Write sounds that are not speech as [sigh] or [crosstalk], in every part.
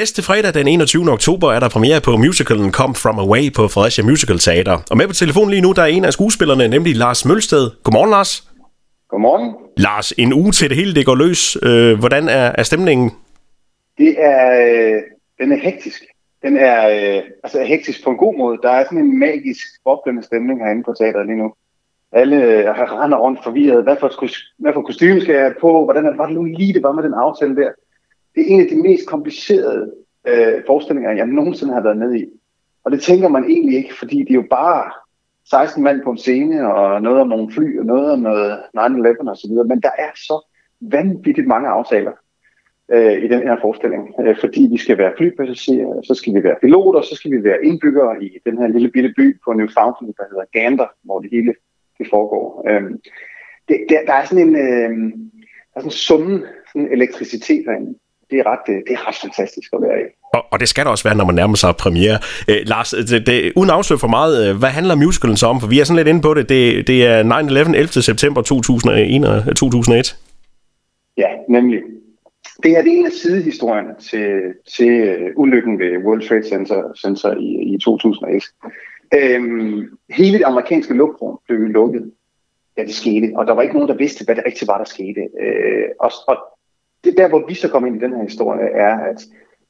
Næste fredag den 21. oktober er der premiere på musicalen Come From Away på Fredericia Musical Teater. Og med på telefonen lige nu, der er en af skuespillerne, nemlig Lars Mølsted. Godmorgen, Lars. Godmorgen. Lars, en uge til det hele, det går løs. Øh, hvordan er, er stemningen? Det er, øh, den er hektisk. Den er øh, altså hektisk på en god måde. Der er sådan en magisk, boblende stemning herinde på teateret lige nu. Alle øh, render rundt forvirret. Hvad for, hvad for kostume skal jeg på? Hvordan er, var det nu lige, det var med den aftale der? Det er en af de mest komplicerede øh, forestillinger, jeg nogensinde har været med i. Og det tænker man egentlig ikke, fordi det er jo bare 16 mand på en scene, og noget om nogle fly, og noget om noget 9-11 og så videre. Men der er så vanvittigt mange aftaler øh, i den her forestilling. Øh, fordi vi skal være flypassagerer, så skal vi være piloter, så skal vi være indbyggere i den her lille bitte by på Newfoundland, der hedder Gander, hvor det hele det foregår. Øh, det, der, der er sådan en, øh, der er sådan en summen, sådan en elektricitet herinde det er, ret, øh, det er ret fantastisk at være i. Og, og det skal der også være, når man nærmer sig premiere. Øh, Lars, det, det, uden afsløre for meget, øh, hvad handler musicalen så om? For vi er sådan lidt inde på det. Det, det er 9-11 11. september 2001, 2001. Ja, nemlig. Det er det en af sidehistorierne til, til ulykken ved World Trade Center, Center i, i 2001. Øhm, hele det amerikanske luftrum blev lukket, ja det skete, og der var ikke nogen, der vidste, hvad det rigtigt var, der skete. Øh, og, og det der, hvor vi så kom ind i den her historie, er, at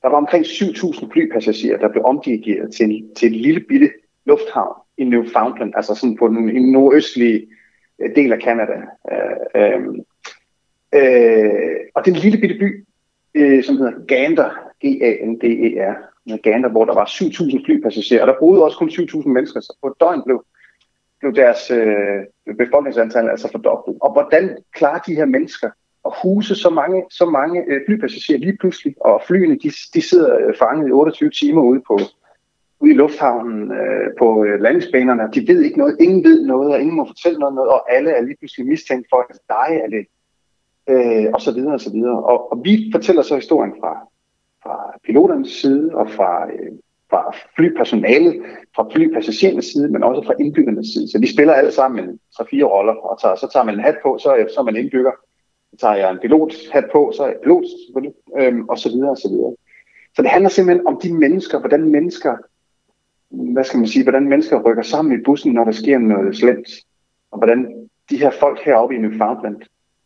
der var omkring 7.000 flypassagerer, der blev omdirigeret til, til en lille bitte lufthavn i Newfoundland, altså sådan på den nordøstlige øh, del af Canada. Øh, øh, øh, og den lille bitte by, øh, som hedder Gander, G-A-N-D-E-R, Gander, hvor der var 7.000 flypassagerer, og der boede også kun 7.000 mennesker, så på et døgn blev, blev deres øh, befolkningsantal altså fordoblet. Og hvordan klarer de her mennesker at huse så mange, så mange øh, flypassagerer lige pludselig, og flyene de, de sidder øh, fanget i 28 timer ude på ude i lufthavnen øh, på øh, landingsbanerne. De ved ikke noget, ingen ved noget, og ingen må fortælle noget, noget og alle er lige pludselig mistænkt for at dig er det, øh, og så videre og så videre. Og, og vi fortæller så historien fra, fra piloternes side og fra, øh, fra flypersonalet, fra flypassagerernes side, men også fra indbyggernes side. Så vi spiller alle sammen så fire roller, og tager, så tager man en hat på, så, så er man indbygger, tager jeg en pilothat på, så er jeg pilot øhm, og så videre og så videre. Så det handler simpelthen om de mennesker, hvordan mennesker, hvad skal man sige, hvordan mennesker rykker sammen i bussen, når der sker noget slemt, og hvordan de her folk heroppe i Newfoundland,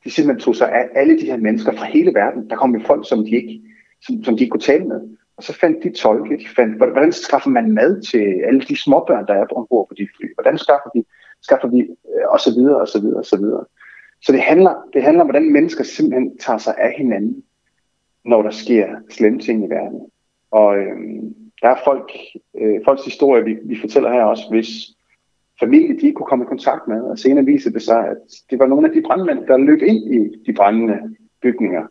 de simpelthen tog sig af alle de her mennesker fra hele verden. Der kom jo folk, som de ikke, som, som de ikke kunne tale med. Og så fandt de tolke, de fandt, hvordan skaffer man mad til alle de småbørn, der er ombord på de fly? Hvordan skaffer de, skaffer de, øh, og så videre, og så videre, og så videre. Så det handler, det handler om, hvordan mennesker simpelthen tager sig af hinanden, når der sker slemme ting i verden. Og øh, der er folk, øh, folks historie, vi, vi fortæller her også, hvis familie de ikke kunne komme i kontakt med, og senere viser det sig, at det var nogle af de brandmænd, der løb ind i de brændende bygninger,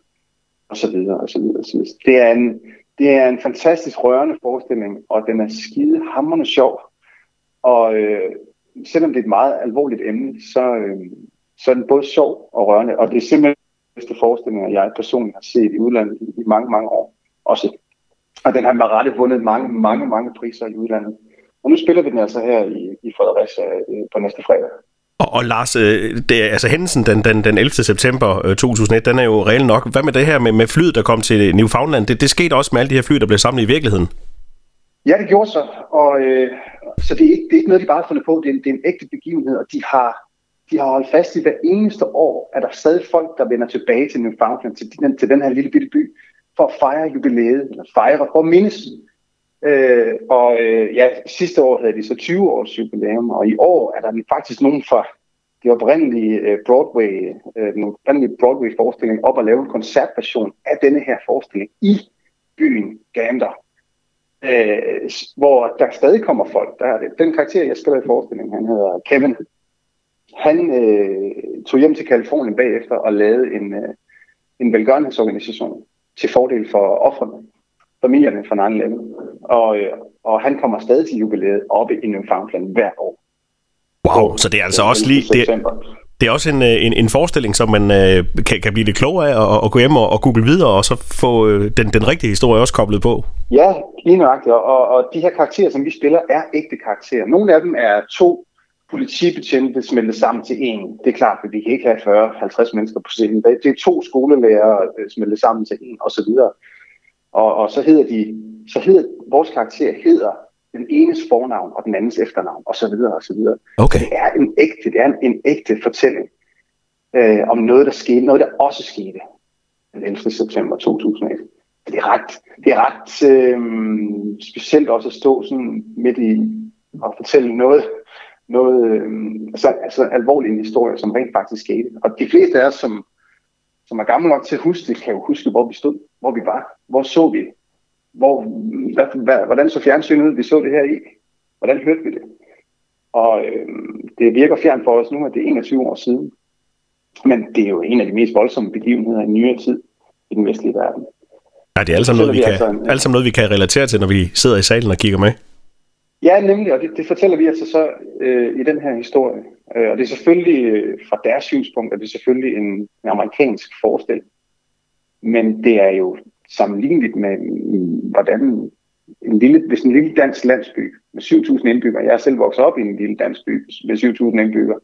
og så videre, og så videre, og så videre. Det er en, det er en fantastisk rørende forestilling, og den er skide hammerende sjov. Og øh, selvom det er et meget alvorligt emne, så, øh, så er den både sjov og rørende, og det er simpelthen de bedste forestillinger, jeg personligt har set i udlandet i mange, mange år også. Og den har med rette vundet mange, mange, mange priser i udlandet. Og nu spiller vi den altså her i, i Fredericia øh, på næste fredag. Og, og Lars, øh, det, altså hændelsen den, den, den 11. september 2001, øh, den er jo reelt nok. Hvad med det her med, med flyet, der kom til Newfoundland? Det, det skete også med alle de her fly, der blev samlet i virkeligheden? Ja, det gjorde så. Og, øh, så det er, ikke, det er ikke noget, de bare har fundet på. Det er, det er en ægte begivenhed, og de har de har holdt fast i, hver eneste år er der stadig folk, der vender tilbage til Newfoundland, til den, til den her lille bitte by, for at fejre jubilæet, eller fejre, for at mindes. Øh, og øh, ja, sidste år havde de så 20 års jubilæum, og i år er der faktisk nogen fra de oprindelige øh, Broadway, øh, den oprindelige Broadway-forestilling op og lave en koncertversion af denne her forestilling i byen Gander. Øh, hvor der stadig kommer folk. Der er det. Den karakter, jeg spiller i forestillingen, han hedder Kevin, han øh, tog hjem til Kalifornien bagefter og lavede en, øh, en velgørenhedsorganisation til fordel for offrene, familierne fra 9-11. Og, øh, og han kommer stadig til jubilæet oppe i Newfoundland hver år. Wow, så det er altså også lige... Det, det er også en, øh, en, en forestilling, som man øh, kan, kan blive lidt klogere af og, og gå hjem og, og google videre, og så få øh, den, den rigtige historie også koblet på. Ja, lige nøjagtigt. Og, og de her karakterer, som vi spiller, er ægte karakterer. Nogle af dem er to politibetjente smeltet sammen til en. Det er klart, at vi kan ikke have 40-50 mennesker på scenen. Det er to skolelærer øh, smeltet sammen til en, osv. Og, og så hedder de, så hedder vores karakter hedder den enes fornavn og den andens efternavn, og så videre og så videre. Okay. Det er en ægte, det er en, en ægte fortælling øh, om noget, der skete, noget, der også skete den 11. september 2001. Det er ret, det er ret øh, specielt også at stå sådan midt i og fortælle noget, noget øh, altså, altså alvorlig en historie, som rent faktisk skete. Og de fleste af os, som, som er gamle nok til at huske det, kan jo huske, hvor vi stod, hvor vi var, hvor så vi, hvor, hvad, hvad, hvordan så fjernsynet ud, vi så det her i, hvordan hørte vi det. Og øh, det virker fjern for os nu, at det er 21 år siden. Men det er jo en af de mest voldsomme begivenheder i nyere tid i den vestlige verden. Ja, det er alt sammen, noget, vi kan, altså alt sammen noget, vi kan relatere til, når vi sidder i salen og kigger med. Ja, nemlig, og det, det fortæller vi altså så øh, i den her historie. Øh, og det er selvfølgelig øh, fra deres synspunkt, at det er selvfølgelig en, en amerikansk forestilling. Men det er jo sammenligneligt med, hvordan en lille, hvis en lille dansk landsby med 7.000 indbyggere, jeg er selv vokset op i en lille dansk by med 7.000 indbyggere,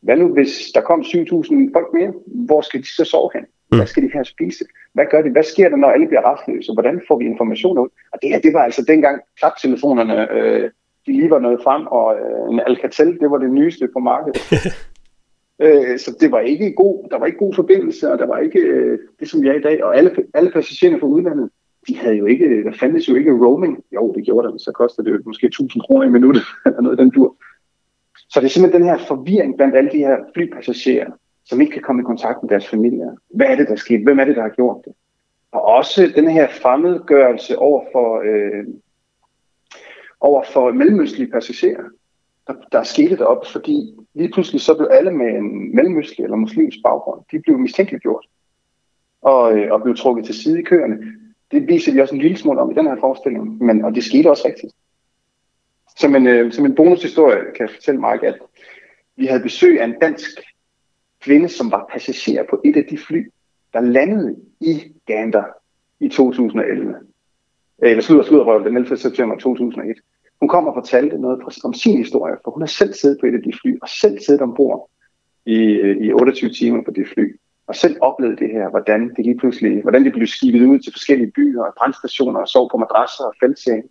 hvad nu hvis der kom 7.000 folk mere? Hvor skal de så sove hen? Hvad skal de her spise? Hvad gør de? Hvad sker der, når alle bliver restløse? Hvordan får vi information ud? Og det her, det var altså dengang klaptelefonerne, øh, de lige var nået frem, og øh, en Alcatel, det var det nyeste på markedet. [laughs] øh, så det var ikke god, der var ikke god forbindelse, og der var ikke øh, det, som vi er i dag. Og alle, alle passagererne fra udlandet, de havde jo ikke, der fandtes jo ikke roaming. Jo, det gjorde der, så kostede det måske 1000 kroner i minuttet, [laughs] eller noget den tur. Så det er simpelthen den her forvirring blandt alle de her flypassagerer, som ikke kan komme i kontakt med deres familier. Hvad er det, der sker? Hvem er det, der har gjort det? Og også den her fremmedgørelse over for, øh, over for mellemøstlige passagerer, der, der skete deroppe, fordi lige pludselig så blev alle med en mellemøstlig eller muslimsk baggrund, de blev mistænkeliggjort og, øh, og blev trukket til side i køerne. Det viser vi også en lille smule om i den her forestilling, men, og det skete også rigtigt. Som en, øh, som en bonushistorie kan jeg fortælle Mark, at vi havde besøg af en dansk kvinde, som var passager på et af de fly, der landede i Gander i 2011. Øh, eller slutter, slutter den 11. september 2001. Hun kom og fortalte noget om sin historie, for hun har selv siddet på et af de fly, og selv siddet ombord i, øh, i 28 timer på det fly, og selv oplevet det her, hvordan det lige pludselig, hvordan det blev skibet ud til forskellige byer og brandstationer og sov på madrasser og feltseng.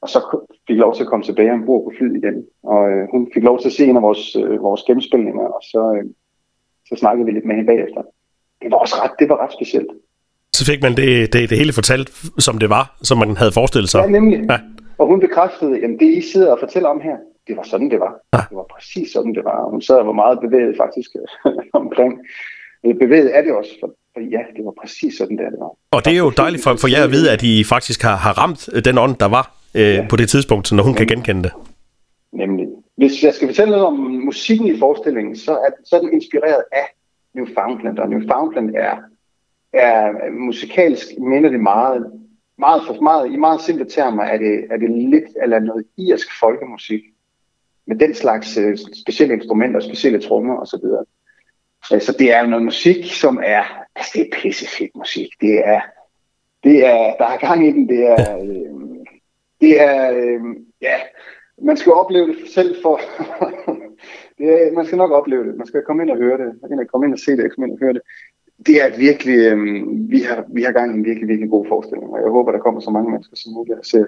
Og så fik lov til at komme tilbage ombord på flyet igen. Og øh, hun fik lov til at se en af vores, øh, vores gennemspilninger, og så, øh, så snakkede vi lidt med hende bagefter. Det var også ret, det var ret specielt. Så fik man det, det, det hele fortalt, som det var, som man havde forestillet sig. Ja, nemlig. Ja. Og hun bekræftede, at det I sidder og fortæller om her, det var sådan, det var. Ja. Det var præcis sådan, det var. Hun sad og var meget bevæget faktisk [laughs] omkring. Bevæget er det også, for, for ja, det var præcis sådan, der, det var. Og det er jo dejligt for, for jer at vide, at I faktisk har, har ramt den ånd, der var øh, ja. på det tidspunkt, når hun Nemlig. kan genkende det. Nemlig. Hvis jeg skal fortælle noget om musikken i forestillingen, så er, så er den inspireret af Newfoundland, og Newfoundland er, er musikalsk, minder det meget, meget, for meget, i meget simple termer er det, er det lidt eller noget irsk folkemusik, med den slags uh, specielle instrumenter, specielle trommer osv. Så, uh, så det er noget musik, som er, altså det er pissefedt musik. Det er, det er, der er gang i den, det er, øh, det er, øh, ja, man skal opleve det selv for, [laughs] det er, man skal nok opleve det. Man skal komme ind og høre det. Man kan komme ind og se det, komme ind og høre det. Det er virkelig, øh, vi, har, vi har gang i en virkelig, virkelig god forestilling, og jeg håber, der kommer så mange mennesker som muligt at se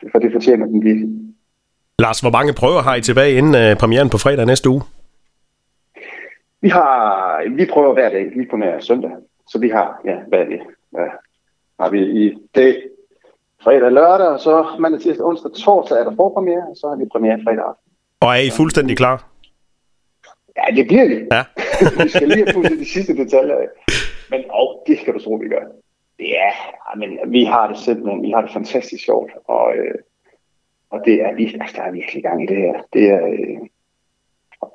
det, for det fortjener den virkelig. Lars, hvor mange prøver har I tilbage inden uh, premieren på fredag næste uge? Vi har, vi prøver hver dag, lige på nær søndag. Så vi har, ja, hvad er det? Hvad har vi i dag? Fredag, lørdag, og så mandag, tirsdag, onsdag, torsdag er der forpremiere, og så har vi premiere fredag aften. Og er I fuldstændig klar? Ja, det bliver vi. Ja. [laughs] vi skal lige have fuldt de sidste detaljer af. Men oh, det skal du tro, vi gør. Det er, men vi har det simpelthen, vi har det fantastisk sjovt, og, øh, og det er, altså, der er virkelig gang i det her. Det er, øh,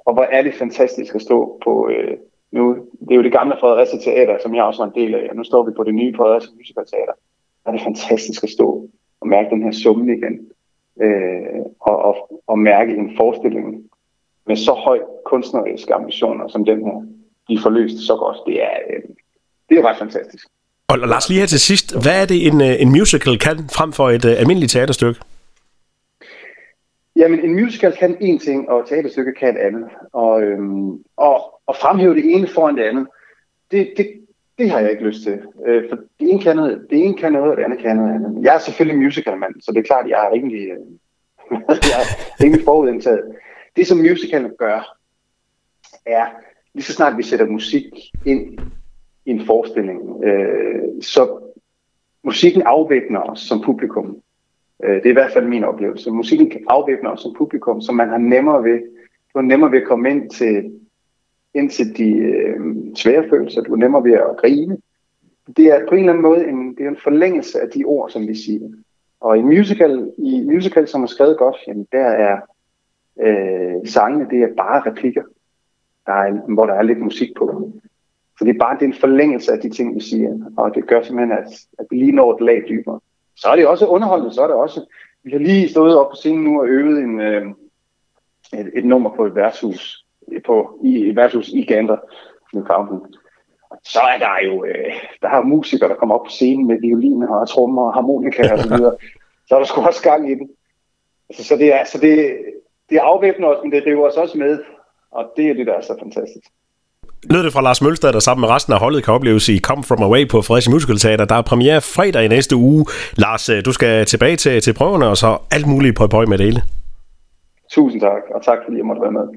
og hvor er det fantastisk at stå på, øh, nu, det er jo det gamle Fredericia Teater, som jeg også var en del af, og nu står vi på det nye Fredericia Musical Teater. Er det fantastisk at stå og mærke den her summen igen, øh, og, og, og mærke en forestilling med så høj kunstneriske ambitioner som den her, de får løst så godt. Det er, øh, det er ret fantastisk. Og Lars, lige her til sidst, hvad er det en, øh, en musical kan frem for et uh, almindeligt teaterstykke? Jamen, en musical kan en ting, og et teaterstykke kan et andet. Og, øhm, og, og fremhæve det ene foran det andet, det, det, det har jeg ikke lyst til. Øh, for det ene kan noget, det ene kan noget, og det andet kan noget andet. Jeg er selvfølgelig musicalmand, så det er klart, at jeg er rimelig, øh, [laughs] jeg er rimelig forudindtaget. Det, som musicalen gør, er, lige så snart vi sætter musik ind i en forestilling, øh, så musikken afvæbner os som publikum. Øh, det er i hvert fald min oplevelse. Musikken afvæbner os som publikum, så man har nemmere ved, du har nemmere ved at komme ind til, ind til de øh, svære følelser. Du er nemmere ved at grine. Det er på en eller anden måde en, det er en forlængelse af de ord, som vi siger. Og i musical, i musical som er skrevet godt, jamen der er øh, sangene, det er bare replikker, der er, hvor der er lidt musik på. Så det er bare det er en forlængelse af de ting, vi siger. Og det gør simpelthen, at, at vi lige når et lag dybere. Så er det også underholdende, så er det også... Vi har lige stået op på scenen nu og øvet en, øh, et, et nummer på et værtshus, på, i et værtshus i Gander, Newfoundland. Så er der jo, øh, der har musikere, der kommer op på scenen med violiner og trommer og harmonika og så videre. [laughs] så er der sgu også gang i den. Altså, så det er, så det, det afvæbner os, men det river os også med. Og det er det, der er så fantastisk lød det fra Lars Mølstad, der sammen med resten af holdet kan opleves i Come From Away på Fredericia Musical Theater. Der er premiere fredag i næste uge. Lars, øh, du skal tilbage til, til prøverne, og så alt muligt på på med det hele. Tusind tak, og tak fordi jeg måtte være med.